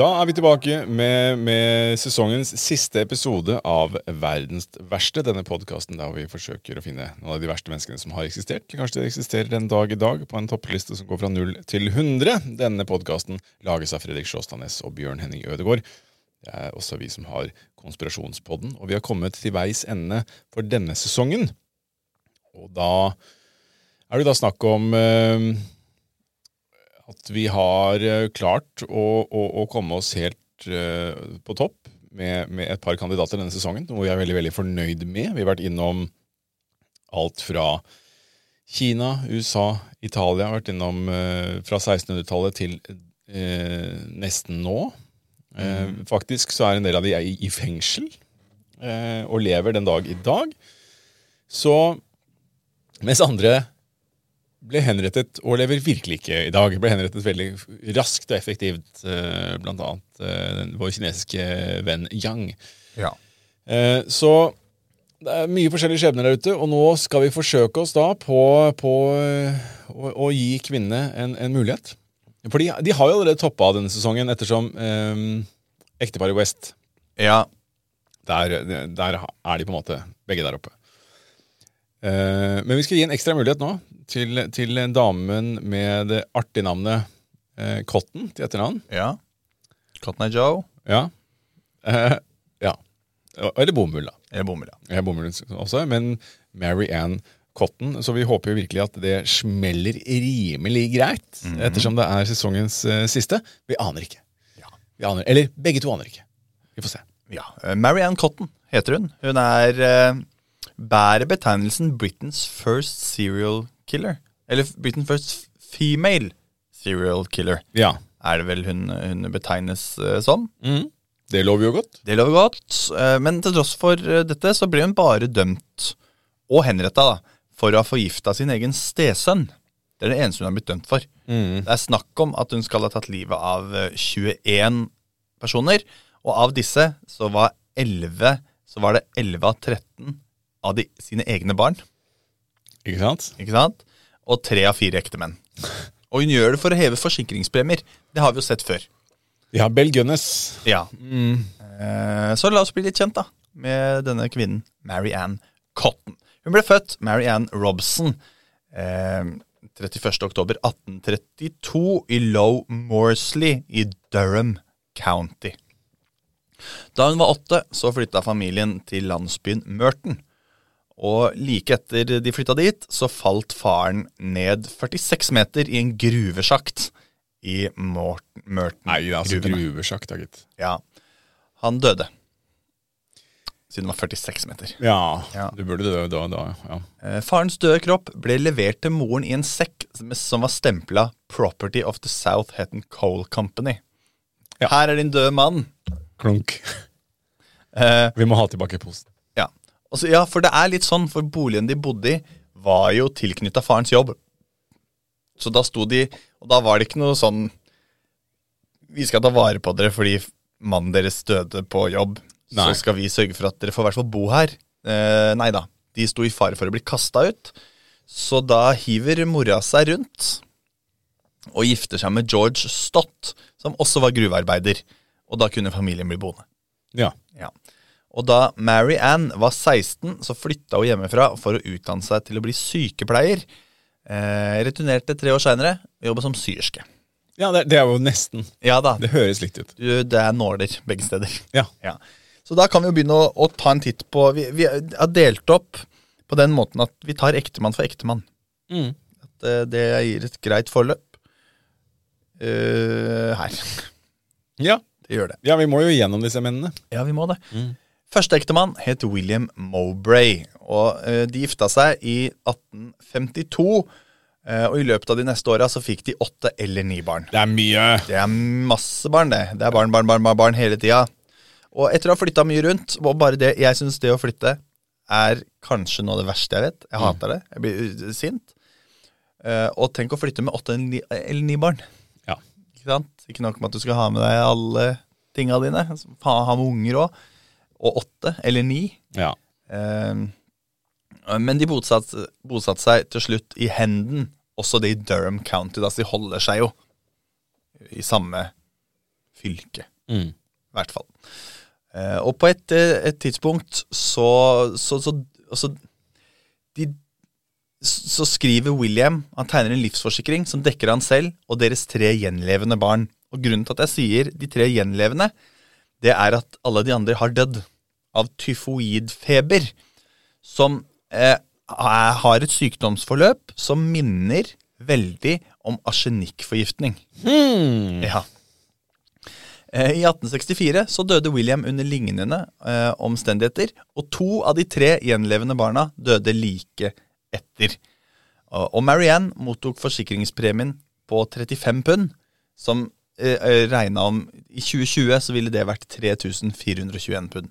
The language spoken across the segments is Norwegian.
Da er vi tilbake med, med sesongens siste episode av Verdens verste. Denne podkasten der vi forsøker å finne noen av de verste menneskene som har eksistert. Kanskje det eksisterer en dag i dag på en toppliste som går fra 0 til 100. Denne podkasten lages av Fredrik Sjåstadnes og Bjørn Henning Ødegaard. Det er også vi som har Konspirasjonspodden, og vi har kommet til veis ende for denne sesongen. Og da er det da snakk om eh, at vi har eh, klart å, å, å komme oss helt uh, på topp med, med, et par kandidater denne sesongen, noe vi er veldig veldig fornøyd med. Vi har vært innom alt fra Kina, USA, Italia. Har vært innom uh, fra 1600-tallet til uh, nesten nå. Mm. Faktisk så er en del av de i, i fengsel og lever den dag i dag. Så mens andre ble henrettet, og lever virkelig ikke i dag. Ble henrettet veldig raskt og effektivt, eh, blant annet eh, vår kinesiske venn Yang. Ja. Eh, så det er mye forskjellige skjebner der ute, og nå skal vi forsøke oss da på, på å, å, gi kvinnene en, en mulighet. For de, de, har jo allerede toppa denne sesongen, ettersom eh, ekteparet West Ja. Der, der, er de på en måte begge der oppe. Eh, men vi skal gi en ekstra mulighet nå til, til damen med det artige navnet eh, Cotton til etternavn. Ja. Cotton Eye Joe. Ja. Eh, ja. Eller bomull, da. Eller bomull, ja. ja bomull også, men Mary Ann Cotton. Så vi håper jo virkelig at det smeller rimelig greit, mm -hmm. ettersom det er sesongens uh, siste. Vi aner ikke. Ja. Vi aner, eller begge to aner ikke. Vi får se. Ja. Uh, Mary Ann Cotton heter hun. Hun er uh, bærer betegnelsen Britain's first serial killer. Eller Britain's first female serial killer. Ja. Er det vel hun, hun betegnes uh, som. Mm. Det lover jo godt. Det lover godt. Uh, men til tross for uh, dette så ble hun bare dømt, og henretta, da, for å ha forgifta sin egen stesønn. Det er det eneste hun har blitt dømt for. Mm. Det er snakk om at hun skal ha tatt livet av 21 personer, og av disse så var 11 så var det 11 av 13 av de, sine egne barn. Ikke sant? Ikke sant? Og tre av fire ektemenn. Og hun gjør det for å heve forsikringspremier. Det har vi jo sett før. Ja, Bell Gunness. Ja. Mm. Så la oss bli litt kjent da med denne kvinnen, Mary Ann Cotton. Hun ble født Mary Ann Robson eh, 31.10.1832 i Low Morsley i Durham County. Da hun var åtte, så flytta familien til landsbyen Merton. Og like etter de flytta dit, så falt faren ned 46 meter i en gruvesjakt i Merton. Nei, altså gruvesjakt, da, gitt. Ja. Han døde. Siden det var 46 meter. Ja, ja. du burde dø da. da ja. Eh, farens døde kropp ble levert til moren i en sekk som var stempla 'Property of the South Hetton Coal Company'. Ja. Her er din døde mann. Klunk. Eh, Vi må ha tilbake posten. Altså, ja, for det er litt sånn, for boligen de bodde i, var jo tilknytta farens jobb. Så da sto de Og da var det ikke noe sånn Vi skal ta vare på dere fordi mannen deres døde på jobb. Nei. Så skal vi sørge for at dere får i hvert fall bo her. Eh, nei da. De sto i fare for å bli kasta ut. Så da hiver mora seg rundt og gifter seg med George Stott, som også var gruvearbeider. Og da kunne familien bli boende. Ja. ja. Og da Mary Ann var 16, så flytta hun hjemmefra for å utdanne seg til å bli sykepleier. Eh, returnerte tre år seinere og jobba som syerske. Ja, det, det, er jo nesten. Ja da. Det høres likt ut. Det er nåler begge steder. Ja. ja. Så da kan vi jo begynne å, å ta en titt på vi, vi, har delt opp på den måten at vi tar ektemann for ektemann. Mm. At uh, det gir et greit forløp. Uh, her. Ja. Det gjør det. Ja, vi må jo gjennom disse mennene. Ja, vi må det. Mm. Førsteektemann het William Mowbray, og uh, de gifta seg i 1852. Uh, og i løpet av de neste åra så fikk de åtte eller ni barn. Det er mye. Det er masse barn, det. Det er barn, barn, barn, barn, barn hele tida. Og etter å ha flytta mye rundt, og bare det Jeg syns det å flytte er kanskje noe av det verste jeg vet. Jeg hater det. Jeg blir sint. Uh, og tenk å flytte med åtte eller ni, barn. Ja. Ikke sant? Ikke nok med at du skal ha med deg alle tinga dine. Ha med unger òg og åtte, eller ni. Ja. Eh, men de bosatte, bosatt seg til slutt i Henden, også det i Durham County. Da, så de holder seg jo i samme fylke. Mm. I hvert fall. Eh, og på et, et tidspunkt så, så, så så de, så skriver William Han tegner en livsforsikring som dekker han selv og deres tre gjenlevende barn. Og Grunnen til at jeg sier de tre gjenlevende, det er at alle de andre har dødd av tyfoidfeber, som eh, har et sykdomsforløp som minner veldig om arsenikkforgiftning. Hmm. Ja. Eh, I 1864 så døde William under lignende eh, omstendigheter, og to av de tre gjenlevende barna døde like etter. Og, Marianne mottok forsikringspremien på 35 pund, som regna om I 2020 så ville det vært 3421 pund.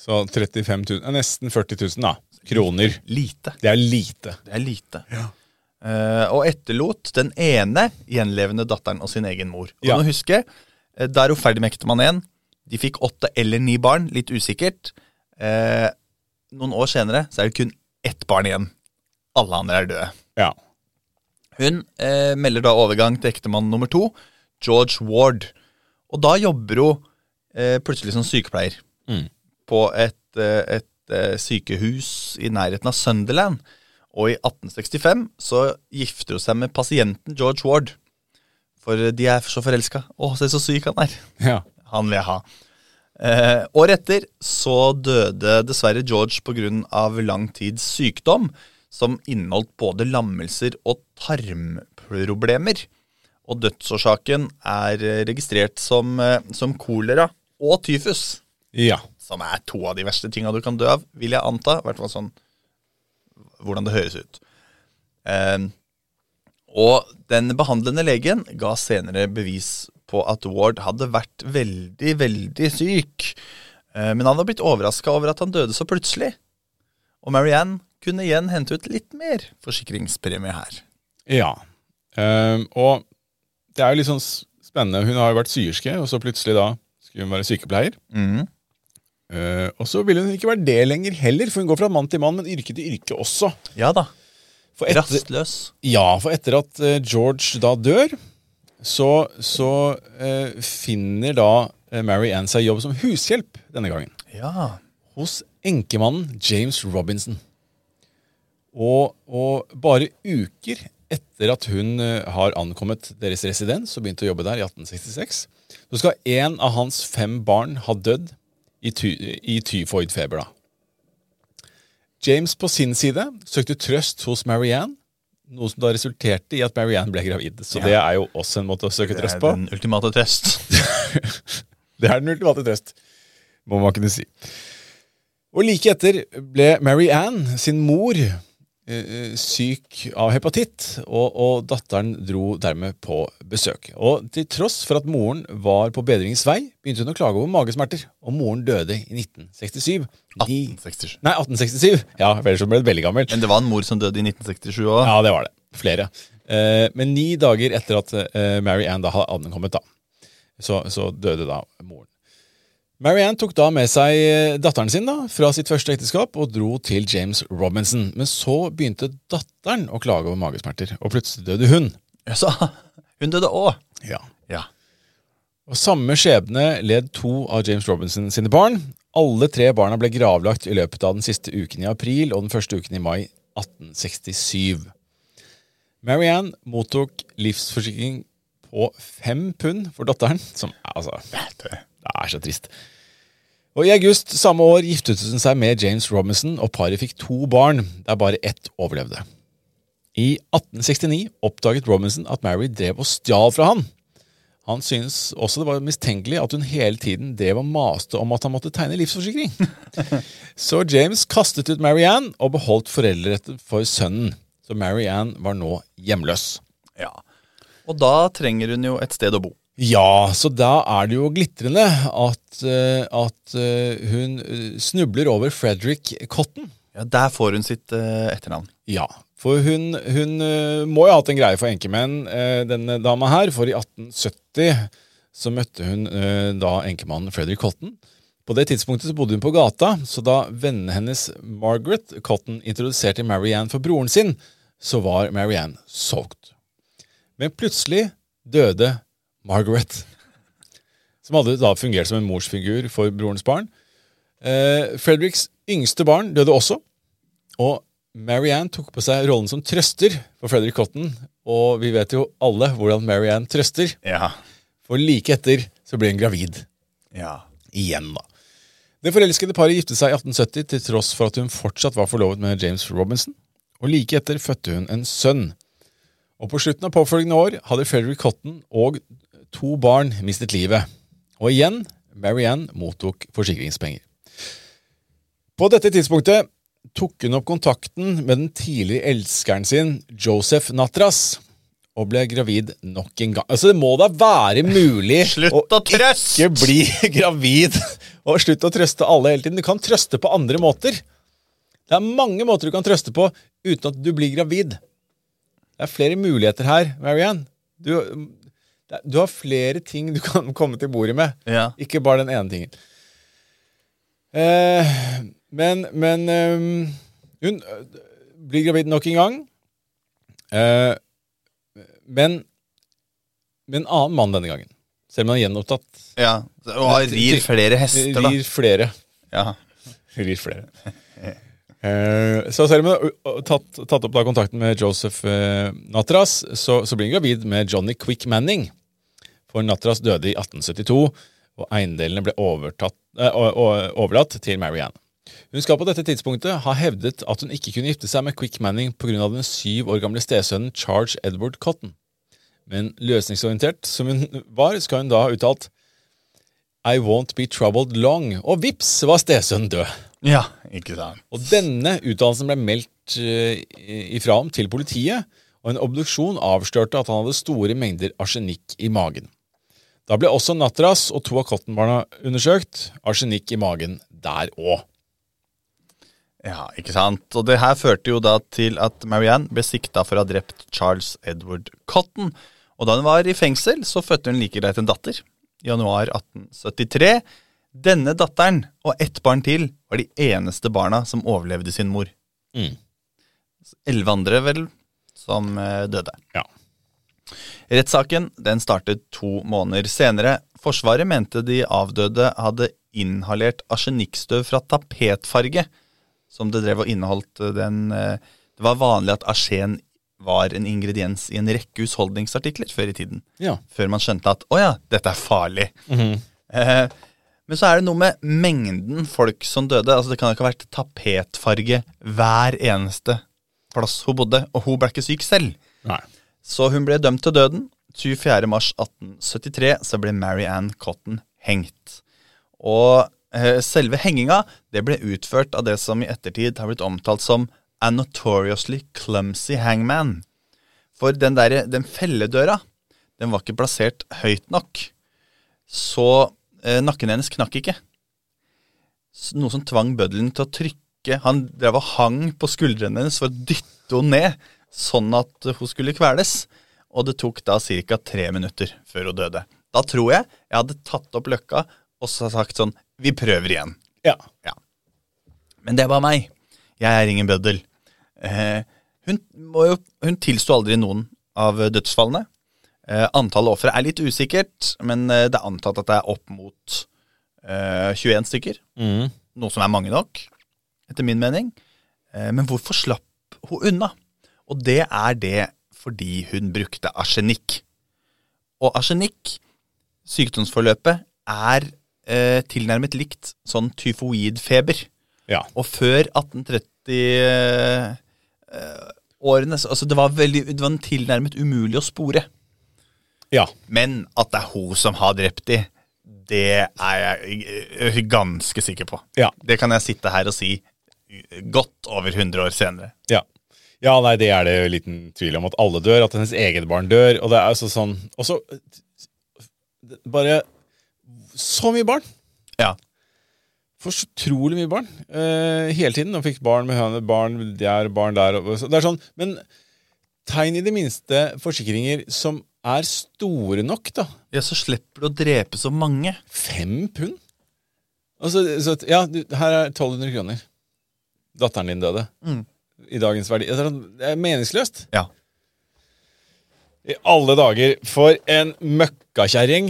Så 35 000, eh, nesten 40 000 da, kroner. Lite. Det er lite. Det er lite. Eh, og etterlot den ene gjenlevende datteren og sin egen mor. Og Ja. du husker huske, Der da er hun ferdig med ektemann én. De fikk åtte eller ni barn, litt usikkert. Uh, noen år senere så er det kun ett barn igjen. Alle andre er døde. Ja. Hun uh, melder da overgang til ektemann nummer to, George Ward. Og da jobber hun eh, plutselig som sykepleier Mm. på et, et, et eh, sykehus i nærheten av Sunderland. Og i 1865 så gifter hun seg med pasienten George Ward. For de er så forelska. Å, se så syk han er. ja. Han vil jeg ha. Eh, året etter så døde dessverre George pga. lang tids sykdom, som inneholdt både lammelser og tarmproblemer. Og dødsårsaken er eh, registrert som, eh, som kolera og tyfus. Ja. Som er to av de verste tinga du kan dø av, vil jeg anta. I hvert fall sånn hvordan det høres ut. Eh, og den behandlende legen ga senere bevis på at Ward hadde vært veldig, veldig syk. Eh, men han var blitt overraska over at han døde så plutselig. Og Marianne kunne igjen hente ut litt mer forsikringspremie her. Ja. eh, og det er jo litt sånn spennende. Hun har jo vært syerske, og så plutselig da skulle hun være sykepleier. Mm. Uh, og så ville hun ikke være det lenger heller, for hun går fra mann til mann, men yrke til yrke også. Ja da. For etter, Rastløs. ja, for etter at uh, George da dør, så, så uh, finner da Mary Ann seg jobb som hushjelp denne gangen. Ja. hos enkemannen James Robinson. Og, og bare uker etter at hun eh, har ankommet deres residens og begynt å jobbe der i 1866, så skal en av hans fem barn ha dødd i, ty, i tyfoidfeber. da. James på sin side søkte trøst hos Marianne, noe som da resulterte i at Marianne ble gravid. Så Ja. det er jo også en måte å søke trøst på. Det er den ultimate trøst. Det er den ultimate trøst, må man kunne si. Og like etter ble Mary Ann, sin mor, syk av hepatitt, og, og datteren dro dermed på besøk. Og til tross for at moren var på bedringens vei, begynte hun å klage over magesmerter, og moren døde i 1967. 1867. nei, 1867. Ja, ellers ble det veldig gammel. Men det var en mor som døde i 1967 òg. Ja, det var det. Flere. Eh, men ni dager etter at eh, Mary Ann da hadde ankommet, da, så, så døde da moren. Mary Ann tok da med seg eh, datteren sin da, fra sitt første ekteskap og dro til James Robinson. Men så begynte datteren å klage over magesmerter, og plutselig døde hun. Så hun døde òg. Ja. Ja. Og Samme skjebne led to av James Robinson sine barn. Alle tre barna ble gravlagt i løpet av den siste uken i april og den første uken i mai 1867. Marianne mottok livsforsikring på fem pund for datteren, som altså, det er så trist. Og I august samme år giftet hun seg med James Robinson, og paret fikk to barn, der bare ett overlevde. I 1869 oppdaget Robinson at Mary drev og stjal fra han. Han syntes også det var mistenkelig at hun hele tiden drev og maste om at han måtte tegne livsforsikring. Så James kastet ut Marianne og beholdt foreldreretten for sønnen. Så Marianne var nå hjemløs. ja. Og da trenger hun jo et sted å bo. Ja, så da er det jo glitrende at, eh, at eh, hun eh, snubler over Frederick Cotton. Ja, Der får hun sitt etternavn. Ja, for hun, hun må jo ha hatt en greie for enkemenn, denne dama her. For i 1870 så møtte hun da enkemannen Frederick Cotton. På det tidspunktet så bodde hun på gata, så da vennene hennes Margaret Cotton introduserte Marianne for broren sin, så var Marianne solgt. Men plutselig døde Margaret. som hadde da fungert som en morsfigur for brorens barn. Eh, Fredericks yngste barn døde også, og Marianne tok på seg rollen som trøster for Frederick Cotton, og vi vet jo alle hvordan Marianne trøster, Ja. for like etter så ble hun gravid. Ja. Igjen, da. Det forelskede paret giftet seg i 1870 til tross for at hun fortsatt var forlovet med James Robinson, og like etter fødte hun en sønn. Og på slutten av påfølgende år hadde Frederick Cotton og to barn mistet livet. Og igjen, Marianne mottok forsikringspenger. På dette tidspunktet tok hun opp kontakten med den tidligere elskeren sin, Joseph Natras, og ble gravid nok en gang. Altså, det må da være mulig å trøste! ikke bli gravid og slutt å trøste alle hele tiden. Du kan trøste på andre måter. Det er mange måter du kan trøste på uten at du blir gravid. Det er flere muligheter her, Marianne. Du, du har flere ting du kan komme til bordet med, Ja. ikke bare den ene tingen. Eh, men men um, hun øh, blir gravid nok en gang. Eh, men med en annen mann denne gangen. Selv om han er gjenopptatt. ja. Og rir flere hester, da. Rir flere. Ja. Rir flere. Eh, så selv om hun har ø- ø- tatt, tatt opp da kontakten med Joseph eh, Natras, så, så blir hun gravid med Johnny Quick Manning. For Natras døde i 1872, og eiendelene ble overtatt, eh, overlatt til Marianne. Hun skal på dette tidspunktet ha hevdet at hun ikke kunne gifte seg med Quick Manning pga. den syv år gamle stesønnen Charles Edward Cotton. Men løsningsorientert som hun var, skal hun da ha uttalt I won't be troubled long. Og vips var stesønnen død. ja, ikke sant. Og denne utdannelsen ble meldt eh, ifra om til politiet, og en obduksjon avslørte at han hadde store mengder arsenikk i magen. Da ble også Natras og to av Cotton-barna undersøkt. Arsenikk i magen der òg. Ja, ikke sant. Og det her førte jo da til at Marianne ble sikta for å ha drept Charles Edward Cotton. Og da hun var i fengsel, så fødte hun like greit en datter. I januar 1873. Denne datteren og ett barn til var de eneste barna som overlevde sin mor. Mm. Elleve andre, vel, som eh, døde. Ja. Rettssaken den startet to måneder senere. Forsvaret mente de avdøde hadde inhalert arsenikkstøv fra tapetfarge, som det drev og inneholdt eh, den eh, Det var vanlig at arsen var en ingrediens i en rekke husholdningsartikler før i tiden. Ja. Før man skjønte at å ja, dette er farlig. eh, men så er det noe med mengden folk som døde. Altså Det kan ikke ha vært tapetfarge hver eneste plass hun bodde, og hun ble ikke syk selv. Nei. Så hun ble dømt til døden. 24. mars 1873 så ble Mary Ann Cotton hengt. Og eh, selve henginga det ble utført av det som i ettertid har blitt omtalt som a notoriously clumsy hangman. For den, der, den felledøra den var ikke plassert høyt nok. Så eh, nakken hennes knakk ikke. Noe som tvang bøddelen til å trykke Han drev og hang på skuldrene hennes for å dytte henne ned, sånn at hun skulle kveles. Og det tok da ca. tre minutter før hun døde. Da tror jeg jeg hadde tatt opp løkka og så sagt sånn Vi prøver igjen. Ja. Ja. Men det var meg. Jeg er ingen bøddel. Eh, hun, jo, hun tilsto aldri noen av dødsfallene. Eh, antallet ofre er litt usikkert, men eh, det er antatt at det er opp mot eh, 21 stykker. Mm. Noe som er mange nok, etter min mening. Eh, men hvorfor slapp hun unna? Og det er det fordi hun brukte arsenikk. Og arsenikk, sykdomsforløpet, er eh, tilnærmet likt sånn tyfoidfeber. Ja. Og før 1830-årene altså det, var veldig, det var tilnærmet umulig å spore. ja. Men at det er hun som har drept de, det er jeg eh, ganske sikker på. Ja. Det kan jeg sitte her og si eh, godt over 100 år senere. Ja. Ja, nei, det er det jo liten tvil om. At alle dør, at hennes eget barn dør. Og det er altså sånn Og så Bare Så mye barn! Ja. For så utrolig mye barn. Eh, hele tiden. Og fikk barn med henne, barn der, barn der. Det er sånn, men tegn i det minste forsikringer som er store nok, da. ja, så slipper du å drepe så mange. Fem pund? Altså, så, ja, du, her er 1200 kroner. Datteren din døde. Mm. I dagens verdi. Altså, Det er meningsløst. Ja. I alle dager, for en møkkakjerring.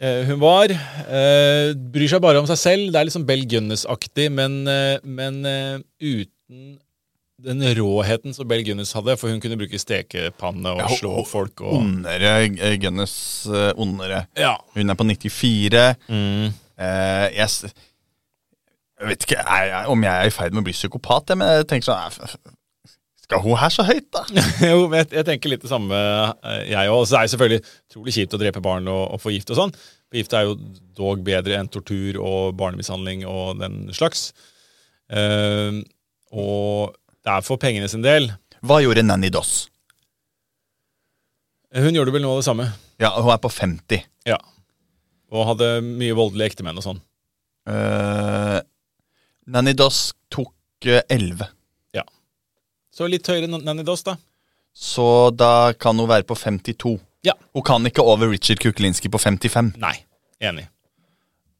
Eh, hun var. Eh, bryr seg bare om seg selv. Det er sånn Bell Gunnes-aktig, men, eh, men uten den råheten som Bell Gunnes hadde, for hun kunne bruke stekepanne og Ja, slå og- folk og Ondere Gunnes. Ondere. Ja. Hun er på 94. Mm. Eh, jeg, jeg vet ikke jeg, jeg, om jeg er i ferd med å bli psykopat, men jeg tenker sånn eh, Skal hun her så høyt, da? jo, jeg, jeg tenker litt det samme, eh, jeg òg. Så det er selvfølgelig utrolig kjipt å drepe barn og, og få gift og sånn. Gift er jo dog bedre enn tortur og barnemishandling og den slags. Uh, og det er for pengene sin del. Hva gjorde Nanny Doss? Hun gjorde vel noe av det samme. Ja, hun er på 50. Ja. Og hadde mye voldelige ektemenn og sånn. Eh, Nanny Doss tok eh, 11. Så litt høyere enn Nanny Doss, da. Så da kan hun være på 52. Ja. Hun kan ikke over Richard Kukulinski på 55. Nei. Enig.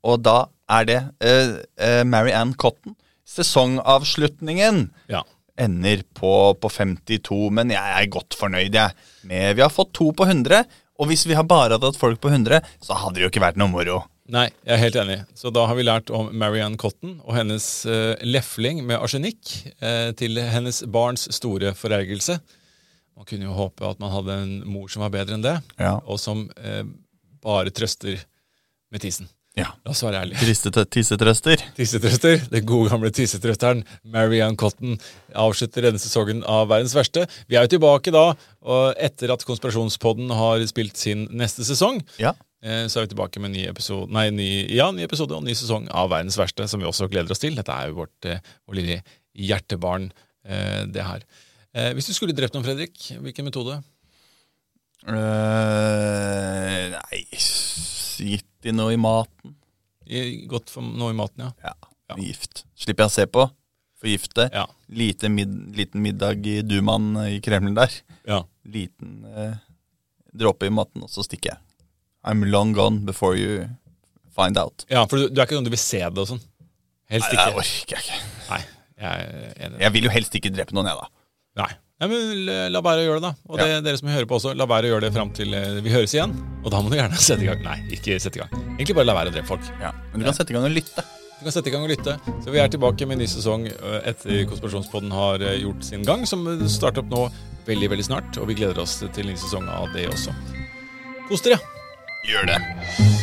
Og da er det uh, uh, Mary Ann Cotton. Sesongavslutningen Ja. ender på, på 52, men jeg er godt fornøyd, jeg. Med, vi har fått to på 100, og hvis vi har bare hadde hatt folk på 100, så hadde det jo ikke vært noe moro. Nei, jeg er helt enig. Så da har vi lært om Marianne Cotton og hennes uh, lefling med arsenikk uh, til hennes barns store forergelse. Man kunne jo håpe at man hadde en mor som var bedre enn det, Ja. og som uh, bare trøster med tissen. ja. La oss være ærlige. Tissetrøster. Tissetrøster. Den gode gamle tissetrøsteren Marianne Cotton avslutter denne sesongen av Verdens verste. Vi er jo tilbake da, og etter at Konspirasjonspodden har spilt sin neste sesong. Ja. Eh, Så er vi tilbake med en ny episode, nei, ny, ja, ny episode og ny sesong av Verdens verste, som vi også gleder oss til. Dette er jo vårt, eh, vår lille hjertebarn, eh, det her. Hvis du skulle drept noen, Fredrik, hvilken metode? Uh, nei, gitt de noe i maten? I- Godt for noe i maten, ja. Ja. Ja. Gift. Slipper jeg å se på. Forgifte. Ja. Lite mid liten middag i Dumaen i Kreml der. ja. Liten eh, dråpe i maten, og så stikker jeg. I'm long gone before you find out. Ja, for du, du er ikke sånn du vil se det og sånn? Helst Nei, det ikke. orker jeg ikke. Nei, jeg jeg. Jeg vil jo helst ikke drepe noen, jeg, da. Nei. Ja, men la- være å gjøre det, da. Og det, dere som hører på også, la være å gjøre det fram til eh, vi høres igjen. Og da må du gjerne sette i gang. Nei, ikke sette i gang. Egentlig bare la være å drepe folk. Ja. Men du kan sette i gang og lytte. Du kan sette i gang og lytte. Så vi er tilbake med en ny sesong eh, etter Konspirasjonspodden har eh, gjort sin gang, som starter opp nå veldig, veldig snart. Og vi gleder oss til en ny sesong av det også. Kos dere! Gjør det.